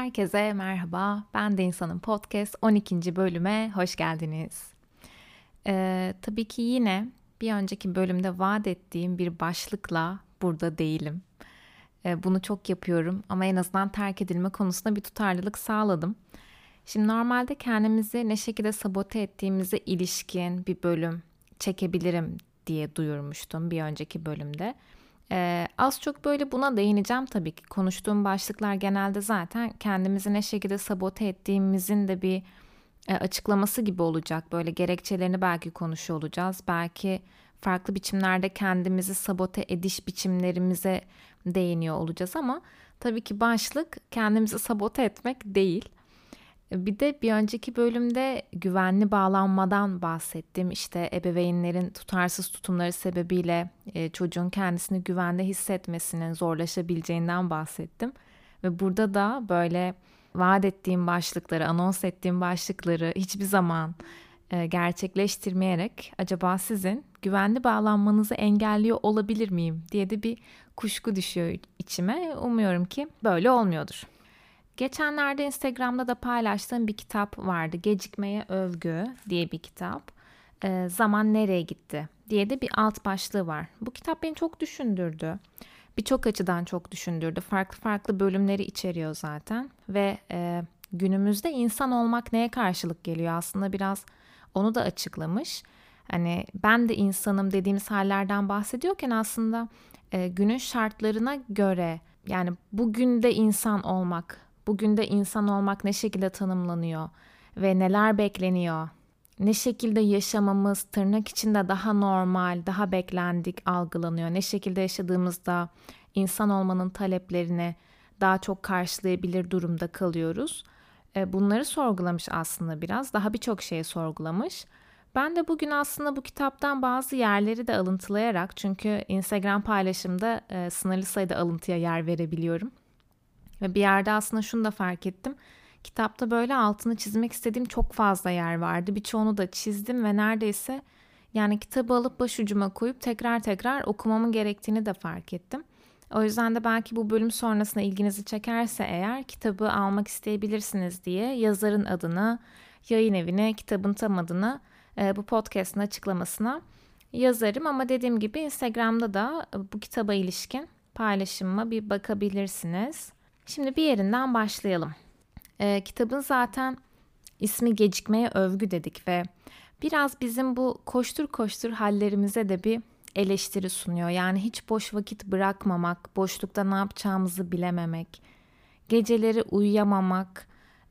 Herkese merhaba. Ben de İnsanın Podcast 12. bölüme hoş geldiniz. Ee, tabii ki yine bir önceki bölümde vaat ettiğim bir başlıkla burada değilim. Ee, bunu çok yapıyorum ama en azından terk edilme konusunda bir tutarlılık sağladım. Şimdi normalde kendimizi ne şekilde sabote ettiğimize ilişkin bir bölüm çekebilirim diye duyurmuştum bir önceki bölümde. Ee, az çok böyle buna değineceğim tabii ki. Konuştuğum başlıklar genelde zaten kendimizi ne şekilde sabote ettiğimizin de bir e, açıklaması gibi olacak. Böyle gerekçelerini belki konuşuyor olacağız. Belki farklı biçimlerde kendimizi sabote ediş biçimlerimize değiniyor olacağız ama tabii ki başlık kendimizi sabote etmek değil. Bir de bir önceki bölümde güvenli bağlanmadan bahsettim. İşte ebeveynlerin tutarsız tutumları sebebiyle e, çocuğun kendisini güvende hissetmesinin zorlaşabileceğinden bahsettim. Ve burada da böyle vaat ettiğim başlıkları, anons ettiğim başlıkları hiçbir zaman e, gerçekleştirmeyerek acaba sizin güvenli bağlanmanızı engelliyor olabilir miyim diye de bir kuşku düşüyor içime. Umuyorum ki böyle olmuyordur. Geçenlerde Instagram'da da paylaştığım bir kitap vardı. Gecikmeye Övgü diye bir kitap. E, Zaman Nereye Gitti diye de bir alt başlığı var. Bu kitap beni çok düşündürdü. Birçok açıdan çok düşündürdü. Farklı farklı bölümleri içeriyor zaten. Ve e, günümüzde insan olmak neye karşılık geliyor aslında biraz onu da açıklamış. Hani ben de insanım dediğimiz hallerden bahsediyorken aslında e, günün şartlarına göre yani bugün de insan olmak Bugün de insan olmak ne şekilde tanımlanıyor ve neler bekleniyor? Ne şekilde yaşamamız tırnak içinde daha normal, daha beklendik algılanıyor? Ne şekilde yaşadığımızda insan olmanın taleplerini daha çok karşılayabilir durumda kalıyoruz? E, bunları sorgulamış aslında biraz. Daha birçok şeyi sorgulamış. Ben de bugün aslında bu kitaptan bazı yerleri de alıntılayarak çünkü Instagram paylaşımda e, sınırlı sayıda alıntıya yer verebiliyorum. Ve bir yerde aslında şunu da fark ettim. Kitapta böyle altını çizmek istediğim çok fazla yer vardı. Birçoğunu da çizdim ve neredeyse yani kitabı alıp başucuma koyup tekrar tekrar okumamın gerektiğini de fark ettim. O yüzden de belki bu bölüm sonrasında ilginizi çekerse eğer kitabı almak isteyebilirsiniz diye yazarın adını, yayın evine, kitabın tam adını e, bu podcast'ın açıklamasına yazarım. Ama dediğim gibi Instagram'da da bu kitaba ilişkin paylaşımıma bir bakabilirsiniz. Şimdi bir yerinden başlayalım. Ee, kitabın zaten ismi gecikmeye övgü dedik ve biraz bizim bu koştur koştur hallerimize de bir eleştiri sunuyor. Yani hiç boş vakit bırakmamak, boşlukta ne yapacağımızı bilememek, geceleri uyuyamamak,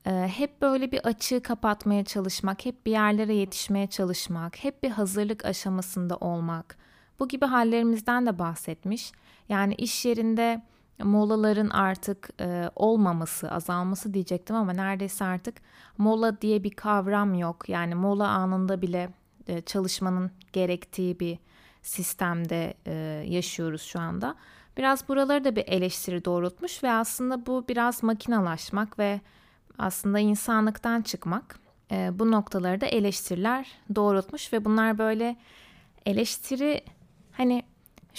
e, hep böyle bir açığı kapatmaya çalışmak, hep bir yerlere yetişmeye çalışmak, hep bir hazırlık aşamasında olmak. Bu gibi hallerimizden de bahsetmiş. Yani iş yerinde molaların artık e, olmaması, azalması diyecektim ama neredeyse artık mola diye bir kavram yok. Yani mola anında bile e, çalışmanın gerektiği bir sistemde e, yaşıyoruz şu anda. Biraz buraları da bir eleştiri doğrultmuş ve aslında bu biraz makinalaşmak ve aslında insanlıktan çıkmak. E, bu noktaları da eleştiriler doğrultmuş ve bunlar böyle eleştiri hani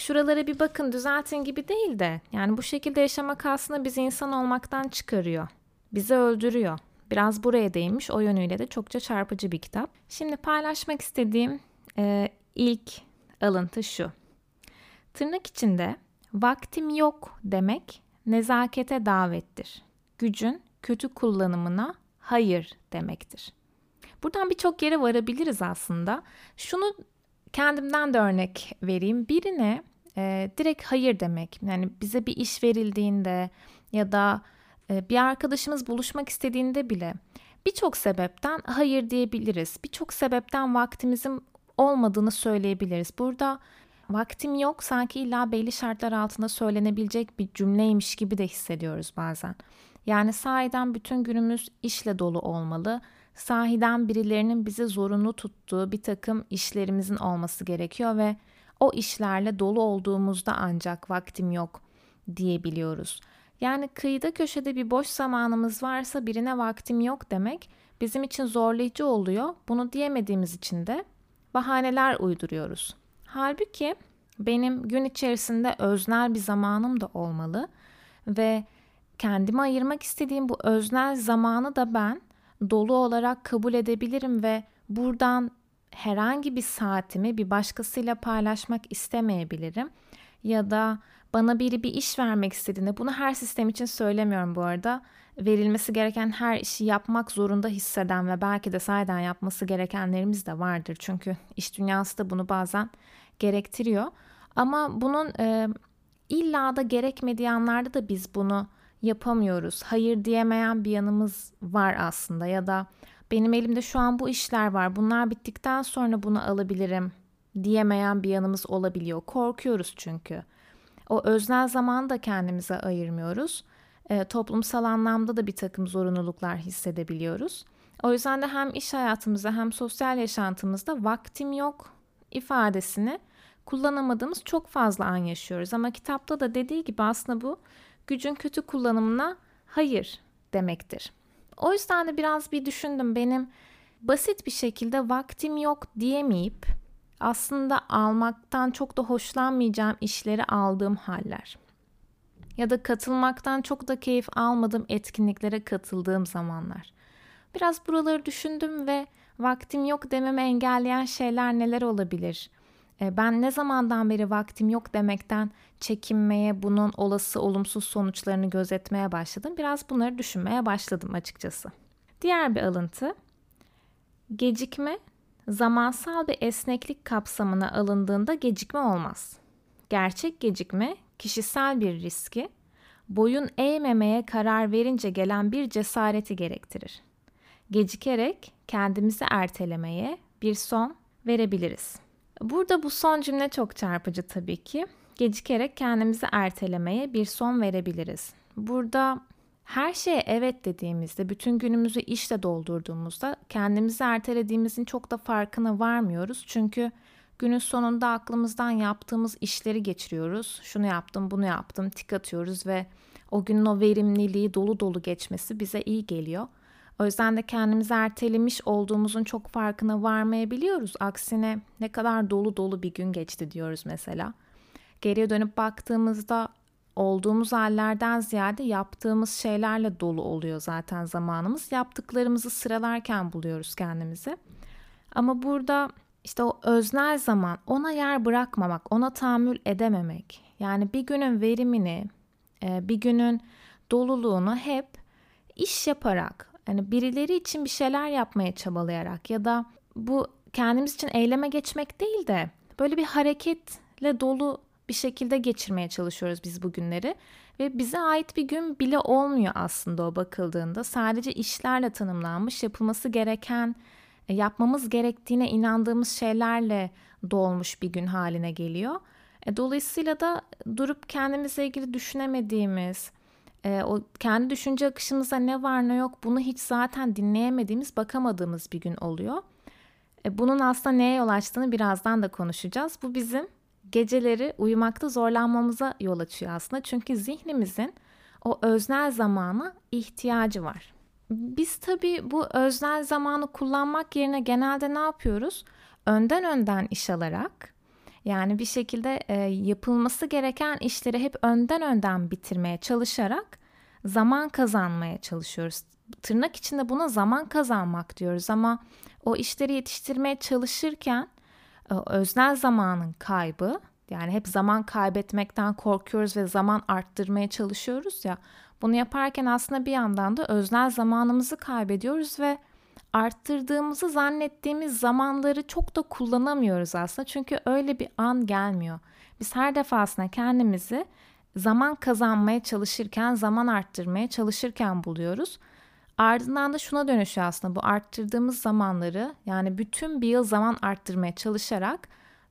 şuralara bir bakın düzeltin gibi değil de yani bu şekilde yaşamak aslında bizi insan olmaktan çıkarıyor. Bizi öldürüyor. Biraz buraya değinmiş o yönüyle de çokça çarpıcı bir kitap. Şimdi paylaşmak istediğim e, ilk alıntı şu. Tırnak içinde vaktim yok demek nezakete davettir. Gücün kötü kullanımına hayır demektir. Buradan birçok yere varabiliriz aslında. Şunu kendimden de örnek vereyim. Birine e, direkt hayır demek. Yani bize bir iş verildiğinde ya da e, bir arkadaşımız buluşmak istediğinde bile birçok sebepten hayır diyebiliriz. Birçok sebepten vaktimizin olmadığını söyleyebiliriz. Burada vaktim yok sanki illa belli şartlar altında söylenebilecek bir cümleymiş gibi de hissediyoruz bazen. Yani sahiden bütün günümüz işle dolu olmalı sahiden birilerinin bizi zorunlu tuttuğu bir takım işlerimizin olması gerekiyor ve o işlerle dolu olduğumuzda ancak vaktim yok diyebiliyoruz. Yani kıyıda köşede bir boş zamanımız varsa birine vaktim yok demek bizim için zorlayıcı oluyor. Bunu diyemediğimiz için de bahaneler uyduruyoruz. Halbuki benim gün içerisinde öznel bir zamanım da olmalı ve kendime ayırmak istediğim bu öznel zamanı da ben dolu olarak kabul edebilirim ve buradan herhangi bir saatimi bir başkasıyla paylaşmak istemeyebilirim. Ya da bana biri bir iş vermek istediğinde bunu her sistem için söylemiyorum bu arada. Verilmesi gereken her işi yapmak zorunda hisseden ve belki de sayeden yapması gerekenlerimiz de vardır. Çünkü iş dünyası da bunu bazen gerektiriyor. Ama bunun e, illa da gerekmediği anlarda da biz bunu yapamıyoruz. Hayır diyemeyen bir yanımız var aslında ya da benim elimde şu an bu işler var. Bunlar bittikten sonra bunu alabilirim diyemeyen bir yanımız olabiliyor. Korkuyoruz çünkü. O öznel zamanı da kendimize ayırmıyoruz. E, toplumsal anlamda da bir takım zorunluluklar hissedebiliyoruz. O yüzden de hem iş hayatımızda hem sosyal yaşantımızda vaktim yok ifadesini kullanamadığımız çok fazla an yaşıyoruz. Ama kitapta da dediği gibi aslında bu gücün kötü kullanımına hayır demektir. O yüzden de biraz bir düşündüm benim basit bir şekilde vaktim yok diyemeyip aslında almaktan çok da hoşlanmayacağım işleri aldığım haller. Ya da katılmaktan çok da keyif almadığım etkinliklere katıldığım zamanlar. Biraz buraları düşündüm ve vaktim yok dememi engelleyen şeyler neler olabilir? E, ben ne zamandan beri vaktim yok demekten çekinmeye, bunun olası olumsuz sonuçlarını gözetmeye başladım. Biraz bunları düşünmeye başladım açıkçası. Diğer bir alıntı. Gecikme zamansal bir esneklik kapsamına alındığında gecikme olmaz. Gerçek gecikme kişisel bir riski, boyun eğmemeye karar verince gelen bir cesareti gerektirir. Gecikerek kendimizi ertelemeye bir son verebiliriz. Burada bu son cümle çok çarpıcı tabii ki. Gecikerek kendimizi ertelemeye bir son verebiliriz. Burada her şeye evet dediğimizde, bütün günümüzü işle doldurduğumuzda kendimizi ertelediğimizin çok da farkına varmıyoruz. Çünkü günün sonunda aklımızdan yaptığımız işleri geçiriyoruz. Şunu yaptım, bunu yaptım, tik atıyoruz ve o günün o verimliliği dolu dolu geçmesi bize iyi geliyor. O yüzden de kendimizi ertelemiş olduğumuzun çok farkına varmayabiliyoruz. Aksine ne kadar dolu dolu bir gün geçti diyoruz mesela. Geriye dönüp baktığımızda olduğumuz hallerden ziyade yaptığımız şeylerle dolu oluyor zaten zamanımız. Yaptıklarımızı sıralarken buluyoruz kendimizi. Ama burada işte o öznel zaman ona yer bırakmamak, ona tahammül edememek. Yani bir günün verimini, e, bir günün doluluğunu hep iş yaparak, yani birileri için bir şeyler yapmaya çabalayarak ya da bu kendimiz için eyleme geçmek değil de böyle bir hareketle dolu bir şekilde geçirmeye çalışıyoruz biz bu günleri ve bize ait bir gün bile olmuyor aslında o bakıldığında. Sadece işlerle tanımlanmış, yapılması gereken, e, yapmamız gerektiğine inandığımız şeylerle dolmuş bir gün haline geliyor. E, dolayısıyla da durup kendimizle ilgili düşünemediğimiz, e, o kendi düşünce akışımızda ne var ne yok bunu hiç zaten dinleyemediğimiz, bakamadığımız bir gün oluyor. E, bunun aslında neye yol açtığını birazdan da konuşacağız. Bu bizim geceleri uyumakta zorlanmamıza yol açıyor aslında. Çünkü zihnimizin o öznel zamana ihtiyacı var. Biz tabii bu öznel zamanı kullanmak yerine genelde ne yapıyoruz? Önden önden iş alarak yani bir şekilde e, yapılması gereken işleri hep önden önden bitirmeye çalışarak zaman kazanmaya çalışıyoruz. Tırnak içinde buna zaman kazanmak diyoruz ama o işleri yetiştirmeye çalışırken e, öznel zamanın kaybı yani hep zaman kaybetmekten korkuyoruz ve zaman arttırmaya çalışıyoruz ya. Bunu yaparken aslında bir yandan da öznel zamanımızı kaybediyoruz ve arttırdığımızı zannettiğimiz zamanları çok da kullanamıyoruz aslında. Çünkü öyle bir an gelmiyor. Biz her defasında kendimizi zaman kazanmaya çalışırken, zaman arttırmaya çalışırken buluyoruz. Ardından da şuna dönüşüyor aslında bu arttırdığımız zamanları yani bütün bir yıl zaman arttırmaya çalışarak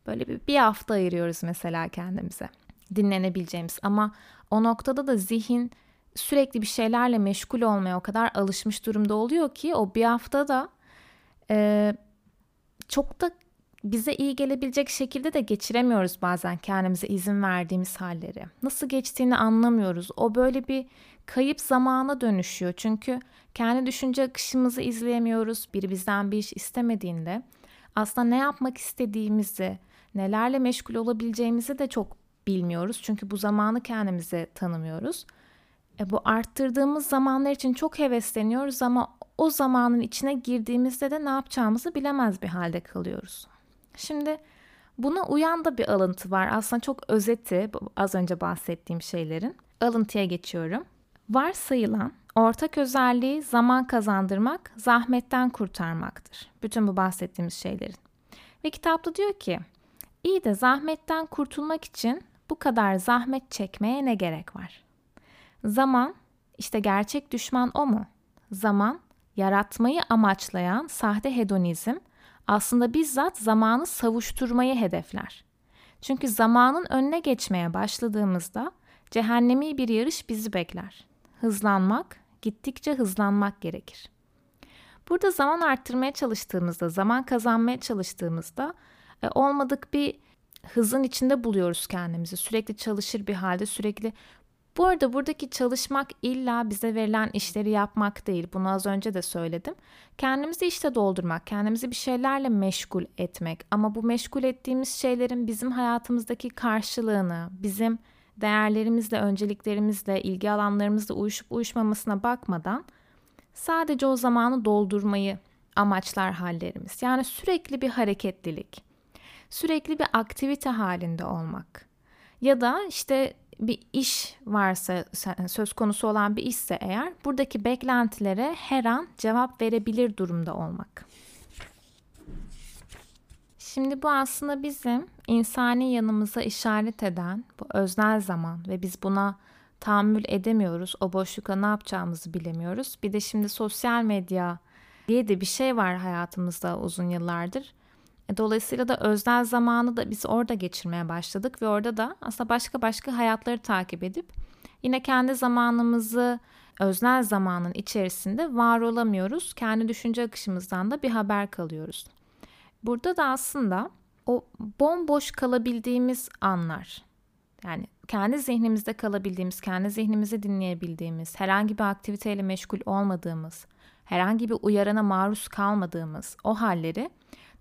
böyle bir, bir hafta ayırıyoruz mesela kendimize dinlenebileceğimiz ama o noktada da zihin sürekli bir şeylerle meşgul olmaya o kadar alışmış durumda oluyor ki o bir hafta da e, çok da bize iyi gelebilecek şekilde de geçiremiyoruz bazen kendimize izin verdiğimiz halleri. Nasıl geçtiğini anlamıyoruz. O böyle bir kayıp zamana dönüşüyor. Çünkü kendi düşünce akışımızı izleyemiyoruz. Biri bizden bir iş istemediğinde aslında ne yapmak istediğimizi, nelerle meşgul olabileceğimizi de çok bilmiyoruz. Çünkü bu zamanı kendimize tanımıyoruz. E bu arttırdığımız zamanlar için çok hevesleniyoruz ama o zamanın içine girdiğimizde de ne yapacağımızı bilemez bir halde kalıyoruz. Şimdi buna uyan da bir alıntı var. Aslında çok özeti az önce bahsettiğim şeylerin. Alıntıya geçiyorum. Varsayılan ortak özelliği zaman kazandırmak, zahmetten kurtarmaktır. Bütün bu bahsettiğimiz şeylerin. Ve kitapta diyor ki, iyi de zahmetten kurtulmak için bu kadar zahmet çekmeye ne gerek var? Zaman, işte gerçek düşman o mu? Zaman, yaratmayı amaçlayan sahte hedonizm aslında bizzat zamanı savuşturmayı hedefler. Çünkü zamanın önüne geçmeye başladığımızda cehennemi bir yarış bizi bekler. Hızlanmak, gittikçe hızlanmak gerekir. Burada zaman arttırmaya çalıştığımızda, zaman kazanmaya çalıştığımızda e, olmadık bir hızın içinde buluyoruz kendimizi. Sürekli çalışır bir halde, sürekli bu arada buradaki çalışmak illa bize verilen işleri yapmak değil. Bunu az önce de söyledim. Kendimizi işte doldurmak, kendimizi bir şeylerle meşgul etmek. Ama bu meşgul ettiğimiz şeylerin bizim hayatımızdaki karşılığını, bizim değerlerimizle, önceliklerimizle, ilgi alanlarımızla uyuşup uyuşmamasına bakmadan sadece o zamanı doldurmayı amaçlar hallerimiz. Yani sürekli bir hareketlilik, sürekli bir aktivite halinde olmak. Ya da işte bir iş varsa söz konusu olan bir işse eğer buradaki beklentilere her an cevap verebilir durumda olmak. Şimdi bu aslında bizim insani yanımıza işaret eden bu öznel zaman ve biz buna tahammül edemiyoruz. O boşlukta ne yapacağımızı bilemiyoruz. Bir de şimdi sosyal medya diye de bir şey var hayatımızda uzun yıllardır. E, dolayısıyla da öznel zamanı da biz orada geçirmeye başladık ve orada da aslında başka başka hayatları takip edip yine kendi zamanımızı öznel zamanın içerisinde var olamıyoruz. Kendi düşünce akışımızdan da bir haber kalıyoruz. Burada da aslında o bomboş kalabildiğimiz anlar yani kendi zihnimizde kalabildiğimiz, kendi zihnimizi dinleyebildiğimiz, herhangi bir aktiviteyle meşgul olmadığımız, herhangi bir uyarana maruz kalmadığımız o halleri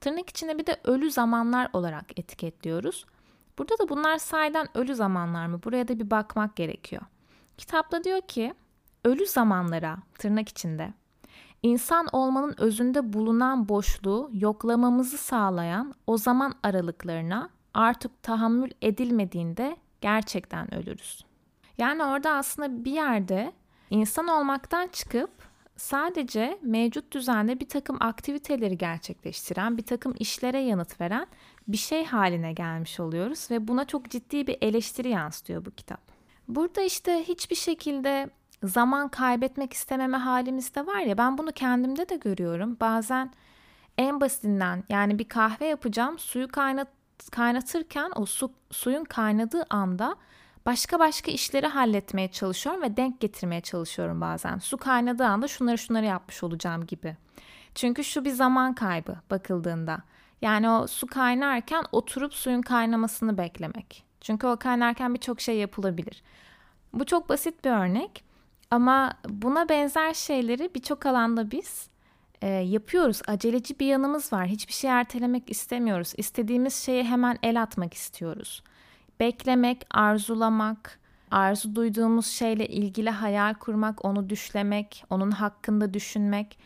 tırnak içinde bir de ölü zamanlar olarak etiketliyoruz. Burada da bunlar sayeden ölü zamanlar mı? Buraya da bir bakmak gerekiyor. Kitapta diyor ki ölü zamanlara tırnak içinde insan olmanın özünde bulunan boşluğu yoklamamızı sağlayan o zaman aralıklarına artık tahammül edilmediğinde gerçekten ölürüz. Yani orada aslında bir yerde insan olmaktan çıkıp sadece mevcut düzende bir takım aktiviteleri gerçekleştiren, bir takım işlere yanıt veren bir şey haline gelmiş oluyoruz ve buna çok ciddi bir eleştiri yansıtıyor bu kitap. Burada işte hiçbir şekilde zaman kaybetmek istememe halimiz de var ya ben bunu kendimde de görüyorum. Bazen en basitinden yani bir kahve yapacağım suyu kaynat, kaynatırken o su, suyun kaynadığı anda başka başka işleri halletmeye çalışıyorum ve denk getirmeye çalışıyorum bazen. Su kaynadığı anda şunları şunları yapmış olacağım gibi. Çünkü şu bir zaman kaybı bakıldığında. Yani o su kaynarken oturup suyun kaynamasını beklemek. Çünkü o kaynarken birçok şey yapılabilir. Bu çok basit bir örnek ama buna benzer şeyleri birçok alanda biz e, yapıyoruz. Aceleci bir yanımız var. Hiçbir şey ertelemek istemiyoruz. İstediğimiz şeye hemen el atmak istiyoruz. Beklemek, arzulamak, arzu duyduğumuz şeyle ilgili hayal kurmak, onu düşlemek, onun hakkında düşünmek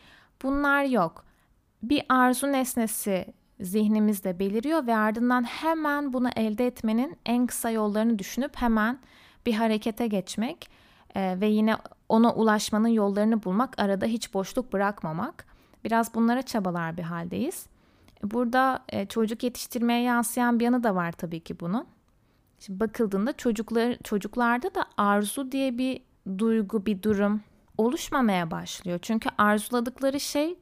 bunlar yok. Bir arzu nesnesi zihnimizde beliriyor ve ardından hemen bunu elde etmenin en kısa yollarını düşünüp hemen bir harekete geçmek e, ve yine ona ulaşmanın yollarını bulmak, arada hiç boşluk bırakmamak. Biraz bunlara çabalar bir haldeyiz. Burada e, çocuk yetiştirmeye yansıyan bir yanı da var tabii ki bunun. Şimdi bakıldığında çocuklar çocuklarda da arzu diye bir duygu, bir durum oluşmamaya başlıyor. Çünkü arzuladıkları şey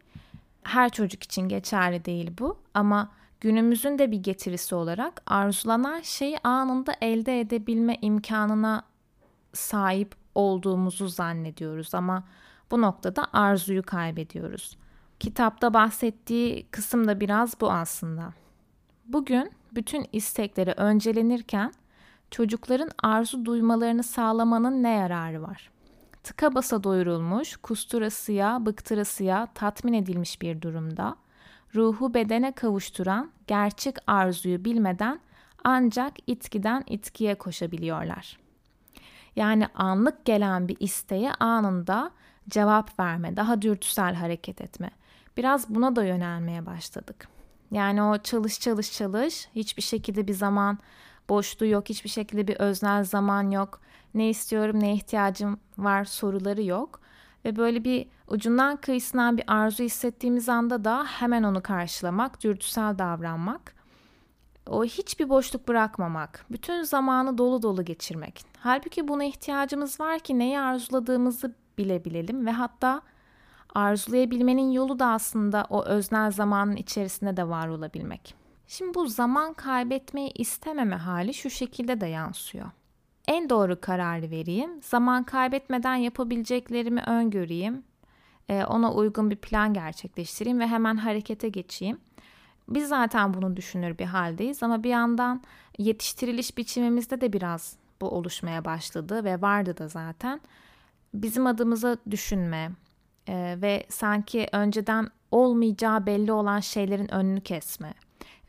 her çocuk için geçerli değil bu ama günümüzün de bir getirisi olarak arzulanan şeyi anında elde edebilme imkanına sahip olduğumuzu zannediyoruz ama bu noktada arzuyu kaybediyoruz. Kitapta bahsettiği kısım da biraz bu aslında. Bugün bütün istekleri öncelenirken çocukların arzu duymalarını sağlamanın ne yararı var? Tıka basa doyurulmuş, kusturasıya, bıktırasıya tatmin edilmiş bir durumda, ruhu bedene kavuşturan gerçek arzuyu bilmeden ancak itkiden itkiye koşabiliyorlar. Yani anlık gelen bir isteğe anında cevap verme, daha dürtüsel hareket etme. Biraz buna da yönelmeye başladık. Yani o çalış çalış çalış, hiçbir şekilde bir zaman boşluğu yok, hiçbir şekilde bir öznel zaman yok. Ne istiyorum, ne ihtiyacım var soruları yok. Ve böyle bir ucundan kıyısından bir arzu hissettiğimiz anda da hemen onu karşılamak, dürtüsel davranmak. O hiçbir boşluk bırakmamak, bütün zamanı dolu dolu geçirmek. Halbuki buna ihtiyacımız var ki neyi arzuladığımızı bilebilelim ve hatta arzulayabilmenin yolu da aslında o öznel zamanın içerisinde de var olabilmek. Şimdi bu zaman kaybetmeyi istememe hali şu şekilde de yansıyor. En doğru kararı vereyim, zaman kaybetmeden yapabileceklerimi öngöreyim, e, ona uygun bir plan gerçekleştireyim ve hemen harekete geçeyim. Biz zaten bunu düşünür bir haldeyiz ama bir yandan yetiştiriliş biçimimizde de biraz bu oluşmaya başladı ve vardı da zaten. Bizim adımıza düşünme e, ve sanki önceden olmayacağı belli olan şeylerin önünü kesme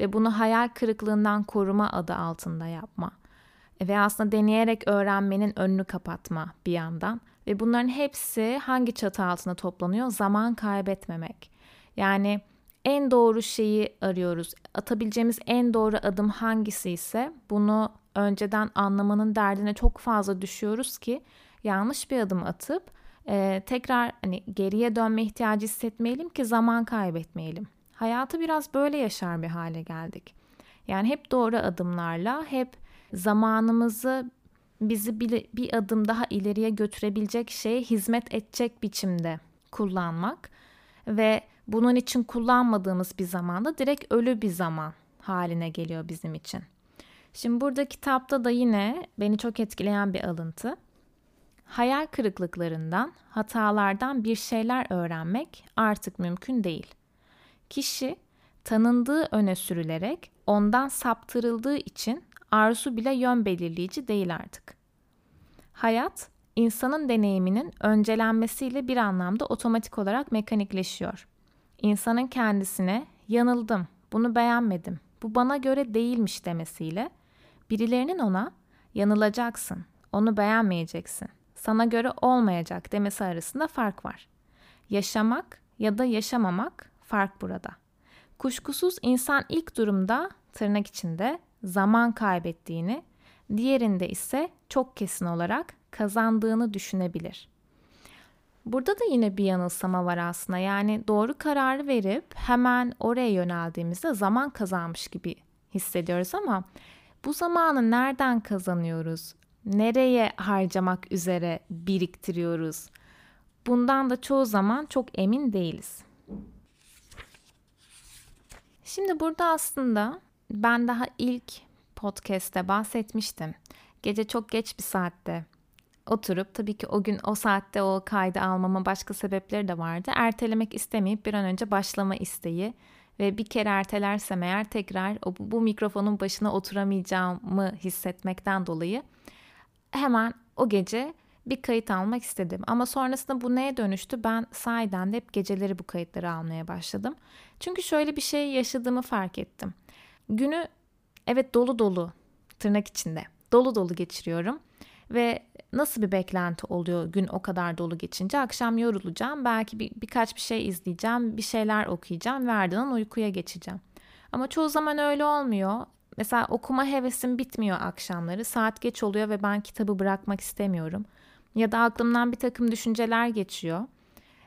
ve bunu hayal kırıklığından koruma adı altında yapma ve aslında deneyerek öğrenmenin önünü kapatma bir yandan ve bunların hepsi hangi çatı altında toplanıyor? Zaman kaybetmemek. Yani en doğru şeyi arıyoruz. Atabileceğimiz en doğru adım hangisi ise bunu önceden anlamanın derdine çok fazla düşüyoruz ki yanlış bir adım atıp e, tekrar hani geriye dönme ihtiyacı hissetmeyelim ki zaman kaybetmeyelim. Hayatı biraz böyle yaşar bir hale geldik. Yani hep doğru adımlarla, hep zamanımızı bizi bir, adım daha ileriye götürebilecek şeye hizmet edecek biçimde kullanmak ve bunun için kullanmadığımız bir zamanda direkt ölü bir zaman haline geliyor bizim için. Şimdi burada kitapta da yine beni çok etkileyen bir alıntı. Hayal kırıklıklarından, hatalardan bir şeyler öğrenmek artık mümkün değil. Kişi tanındığı öne sürülerek ondan saptırıldığı için arzu bile yön belirleyici değil artık. Hayat, insanın deneyiminin öncelenmesiyle bir anlamda otomatik olarak mekanikleşiyor. İnsanın kendisine yanıldım, bunu beğenmedim, bu bana göre değilmiş demesiyle birilerinin ona yanılacaksın, onu beğenmeyeceksin, sana göre olmayacak demesi arasında fark var. Yaşamak ya da yaşamamak fark burada. Kuşkusuz insan ilk durumda tırnak içinde zaman kaybettiğini, diğerinde ise çok kesin olarak kazandığını düşünebilir. Burada da yine bir yanılsama var aslında. Yani doğru kararı verip hemen oraya yöneldiğimizde zaman kazanmış gibi hissediyoruz ama bu zamanı nereden kazanıyoruz? Nereye harcamak üzere biriktiriyoruz? Bundan da çoğu zaman çok emin değiliz. Şimdi burada aslında ben daha ilk podcast'te bahsetmiştim. Gece çok geç bir saatte oturup tabii ki o gün o saatte o kaydı almama başka sebepleri de vardı. Ertelemek istemeyip bir an önce başlama isteği ve bir kere ertelersem eğer tekrar o, bu mikrofonun başına oturamayacağımı hissetmekten dolayı hemen o gece bir kayıt almak istedim. Ama sonrasında bu neye dönüştü? Ben sahiden de hep geceleri bu kayıtları almaya başladım. Çünkü şöyle bir şey yaşadığımı fark ettim. Günü evet dolu dolu tırnak içinde dolu dolu geçiriyorum. Ve nasıl bir beklenti oluyor gün o kadar dolu geçince? Akşam yorulacağım, belki bir, birkaç bir şey izleyeceğim, bir şeyler okuyacağım ve ardından uykuya geçeceğim. Ama çoğu zaman öyle olmuyor. Mesela okuma hevesim bitmiyor akşamları. Saat geç oluyor ve ben kitabı bırakmak istemiyorum. Ya da aklımdan bir takım düşünceler geçiyor.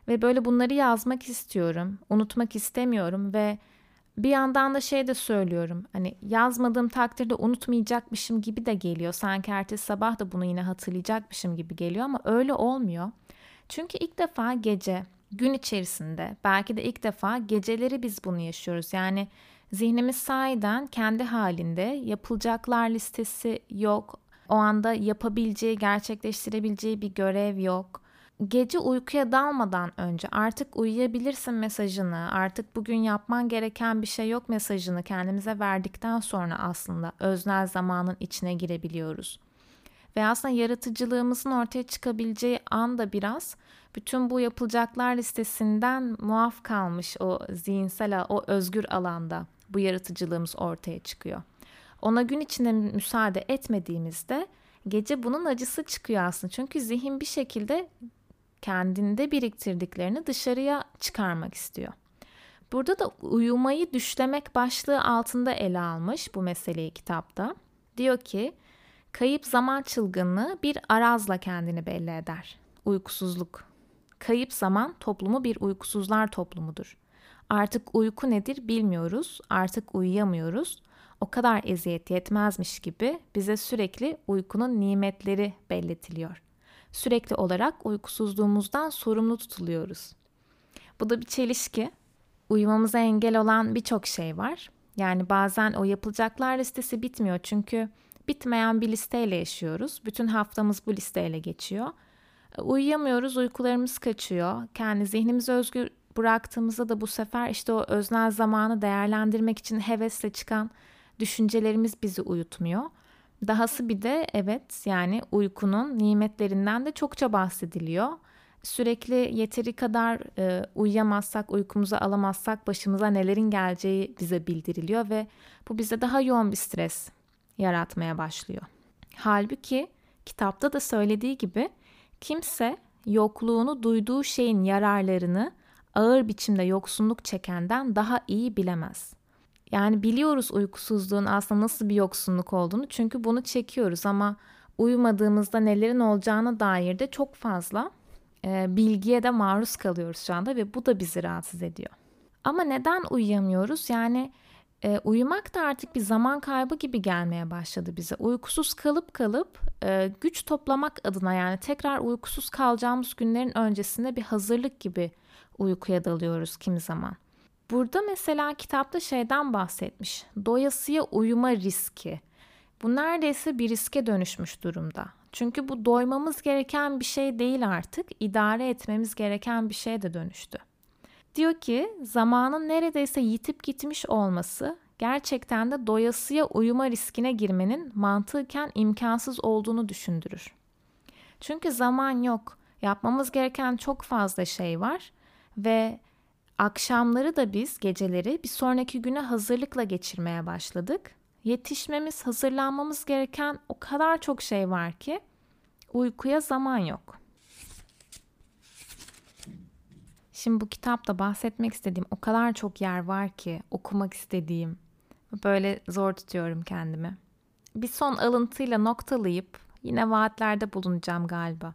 Ve böyle bunları yazmak istiyorum. Unutmak istemiyorum ve bir yandan da şey de söylüyorum. Hani yazmadığım takdirde unutmayacakmışım gibi de geliyor. Sanki ertesi sabah da bunu yine hatırlayacakmışım gibi geliyor ama öyle olmuyor. Çünkü ilk defa gece gün içerisinde belki de ilk defa geceleri biz bunu yaşıyoruz. Yani zihnimiz sahiden kendi halinde yapılacaklar listesi yok. O anda yapabileceği, gerçekleştirebileceği bir görev yok gece uykuya dalmadan önce artık uyuyabilirsin mesajını, artık bugün yapman gereken bir şey yok mesajını kendimize verdikten sonra aslında öznel zamanın içine girebiliyoruz. Ve aslında yaratıcılığımızın ortaya çıkabileceği anda biraz bütün bu yapılacaklar listesinden muaf kalmış o zihinsel, o özgür alanda bu yaratıcılığımız ortaya çıkıyor. Ona gün içinde müsaade etmediğimizde gece bunun acısı çıkıyor aslında. Çünkü zihin bir şekilde kendinde biriktirdiklerini dışarıya çıkarmak istiyor. Burada da uyumayı düşlemek başlığı altında ele almış bu meseleyi kitapta. Diyor ki kayıp zaman çılgınlığı bir arazla kendini belli eder. Uykusuzluk. Kayıp zaman toplumu bir uykusuzlar toplumudur. Artık uyku nedir bilmiyoruz, artık uyuyamıyoruz. O kadar eziyet yetmezmiş gibi bize sürekli uykunun nimetleri belletiliyor. Sürekli olarak uykusuzluğumuzdan sorumlu tutuluyoruz. Bu da bir çelişki. Uyumamıza engel olan birçok şey var. Yani bazen o yapılacaklar listesi bitmiyor çünkü bitmeyen bir listeyle yaşıyoruz. Bütün haftamız bu listeyle geçiyor. Uyuyamıyoruz, uykularımız kaçıyor. Kendi zihnimizi özgür bıraktığımızda da bu sefer işte o öznel zamanı değerlendirmek için hevesle çıkan düşüncelerimiz bizi uyutmuyor. Dahası bir de evet yani uykunun nimetlerinden de çokça bahsediliyor. Sürekli yeteri kadar e, uyuyamazsak, uykumuzu alamazsak başımıza nelerin geleceği bize bildiriliyor ve bu bize daha yoğun bir stres yaratmaya başlıyor. Halbuki kitapta da söylediği gibi kimse yokluğunu duyduğu şeyin yararlarını ağır biçimde yoksunluk çekenden daha iyi bilemez. Yani biliyoruz uykusuzluğun aslında nasıl bir yoksunluk olduğunu çünkü bunu çekiyoruz ama uyumadığımızda nelerin olacağına dair de çok fazla e, bilgiye de maruz kalıyoruz şu anda ve bu da bizi rahatsız ediyor. Ama neden uyuyamıyoruz? Yani e, uyumak da artık bir zaman kaybı gibi gelmeye başladı bize. Uykusuz kalıp kalıp e, güç toplamak adına yani tekrar uykusuz kalacağımız günlerin öncesinde bir hazırlık gibi uykuya dalıyoruz kimi zaman. Burada mesela kitapta şeyden bahsetmiş. Doyasıya uyuma riski. Bu neredeyse bir riske dönüşmüş durumda. Çünkü bu doymamız gereken bir şey değil artık, idare etmemiz gereken bir şeye de dönüştü. Diyor ki zamanın neredeyse yitip gitmiş olması gerçekten de doyasıya uyuma riskine girmenin mantıken imkansız olduğunu düşündürür. Çünkü zaman yok. Yapmamız gereken çok fazla şey var ve akşamları da biz geceleri bir sonraki güne hazırlıkla geçirmeye başladık. Yetişmemiz, hazırlanmamız gereken o kadar çok şey var ki uykuya zaman yok. Şimdi bu kitapta bahsetmek istediğim o kadar çok yer var ki okumak istediğim. Böyle zor tutuyorum kendimi. Bir son alıntıyla noktalayıp yine vaatlerde bulunacağım galiba.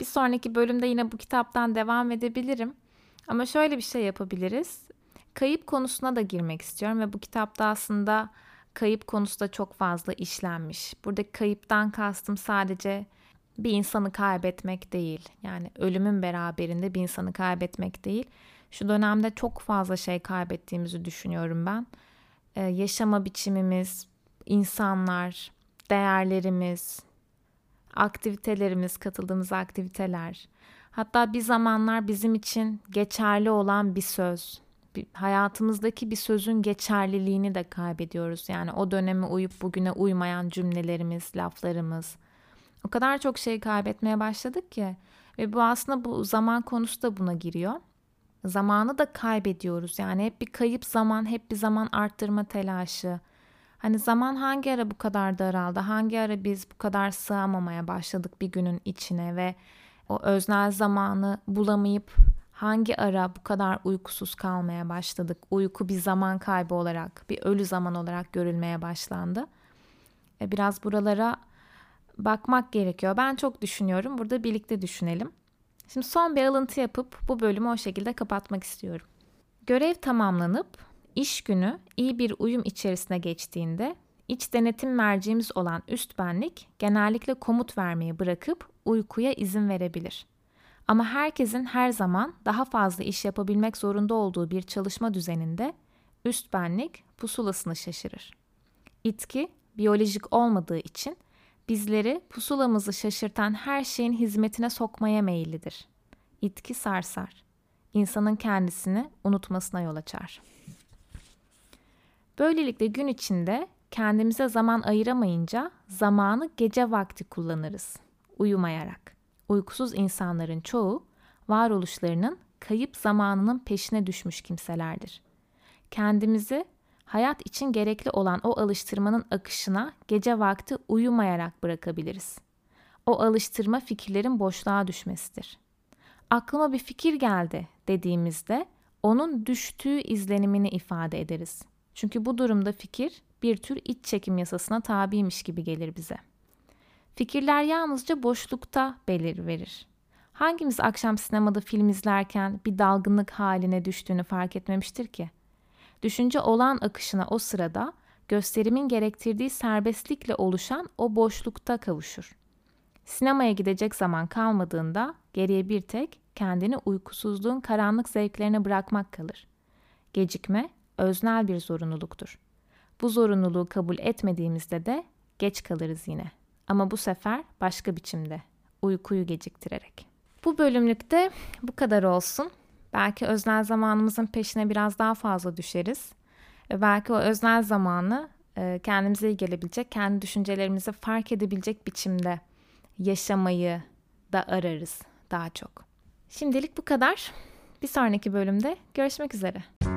Bir sonraki bölümde yine bu kitaptan devam edebilirim. Ama şöyle bir şey yapabiliriz. Kayıp konusuna da girmek istiyorum ve bu kitapta aslında kayıp konusu da çok fazla işlenmiş. Buradaki kayıptan kastım sadece bir insanı kaybetmek değil. Yani ölümün beraberinde bir insanı kaybetmek değil. Şu dönemde çok fazla şey kaybettiğimizi düşünüyorum ben. Ee, yaşama biçimimiz, insanlar, değerlerimiz, aktivitelerimiz, katıldığımız aktiviteler. Hatta bir zamanlar bizim için geçerli olan bir söz, hayatımızdaki bir sözün geçerliliğini de kaybediyoruz. Yani o döneme uyup bugüne uymayan cümlelerimiz, laflarımız. O kadar çok şey kaybetmeye başladık ki ve bu aslında bu zaman konusu da buna giriyor. Zamanı da kaybediyoruz. Yani hep bir kayıp zaman, hep bir zaman arttırma telaşı. Hani zaman hangi ara bu kadar daraldı? Hangi ara biz bu kadar sığamamaya başladık bir günün içine ve o öznel zamanı bulamayıp hangi ara bu kadar uykusuz kalmaya başladık? Uyku bir zaman kaybı olarak, bir ölü zaman olarak görülmeye başlandı. E biraz buralara bakmak gerekiyor. Ben çok düşünüyorum. Burada birlikte düşünelim. Şimdi son bir alıntı yapıp bu bölümü o şekilde kapatmak istiyorum. Görev tamamlanıp iş günü iyi bir uyum içerisine geçtiğinde iç denetim merciğimiz olan üst benlik genellikle komut vermeyi bırakıp uykuya izin verebilir. Ama herkesin her zaman daha fazla iş yapabilmek zorunda olduğu bir çalışma düzeninde üst benlik pusulasını şaşırır. İtki biyolojik olmadığı için bizleri pusulamızı şaşırtan her şeyin hizmetine sokmaya meyillidir. İtki sarsar. İnsanın kendisini unutmasına yol açar. Böylelikle gün içinde kendimize zaman ayıramayınca zamanı gece vakti kullanırız, uyumayarak. Uykusuz insanların çoğu varoluşlarının kayıp zamanının peşine düşmüş kimselerdir. Kendimizi hayat için gerekli olan o alıştırmanın akışına gece vakti uyumayarak bırakabiliriz. O alıştırma fikirlerin boşluğa düşmesidir. Aklıma bir fikir geldi dediğimizde onun düştüğü izlenimini ifade ederiz. Çünkü bu durumda fikir bir tür iç çekim yasasına tabiymiş gibi gelir bize. Fikirler yalnızca boşlukta belir verir. Hangimiz akşam sinemada film izlerken bir dalgınlık haline düştüğünü fark etmemiştir ki? Düşünce olan akışına o sırada gösterimin gerektirdiği serbestlikle oluşan o boşlukta kavuşur. Sinemaya gidecek zaman kalmadığında geriye bir tek kendini uykusuzluğun karanlık zevklerine bırakmak kalır. Gecikme öznel bir zorunluluktur. Bu zorunluluğu kabul etmediğimizde de geç kalırız yine. Ama bu sefer başka biçimde, uykuyu geciktirerek. Bu bölümlükte bu kadar olsun. Belki öznel zamanımızın peşine biraz daha fazla düşeriz. Belki o öznel zamanı e, kendimize iyi gelebilecek, kendi düşüncelerimizi fark edebilecek biçimde yaşamayı da ararız daha çok. Şimdilik bu kadar. Bir sonraki bölümde görüşmek üzere.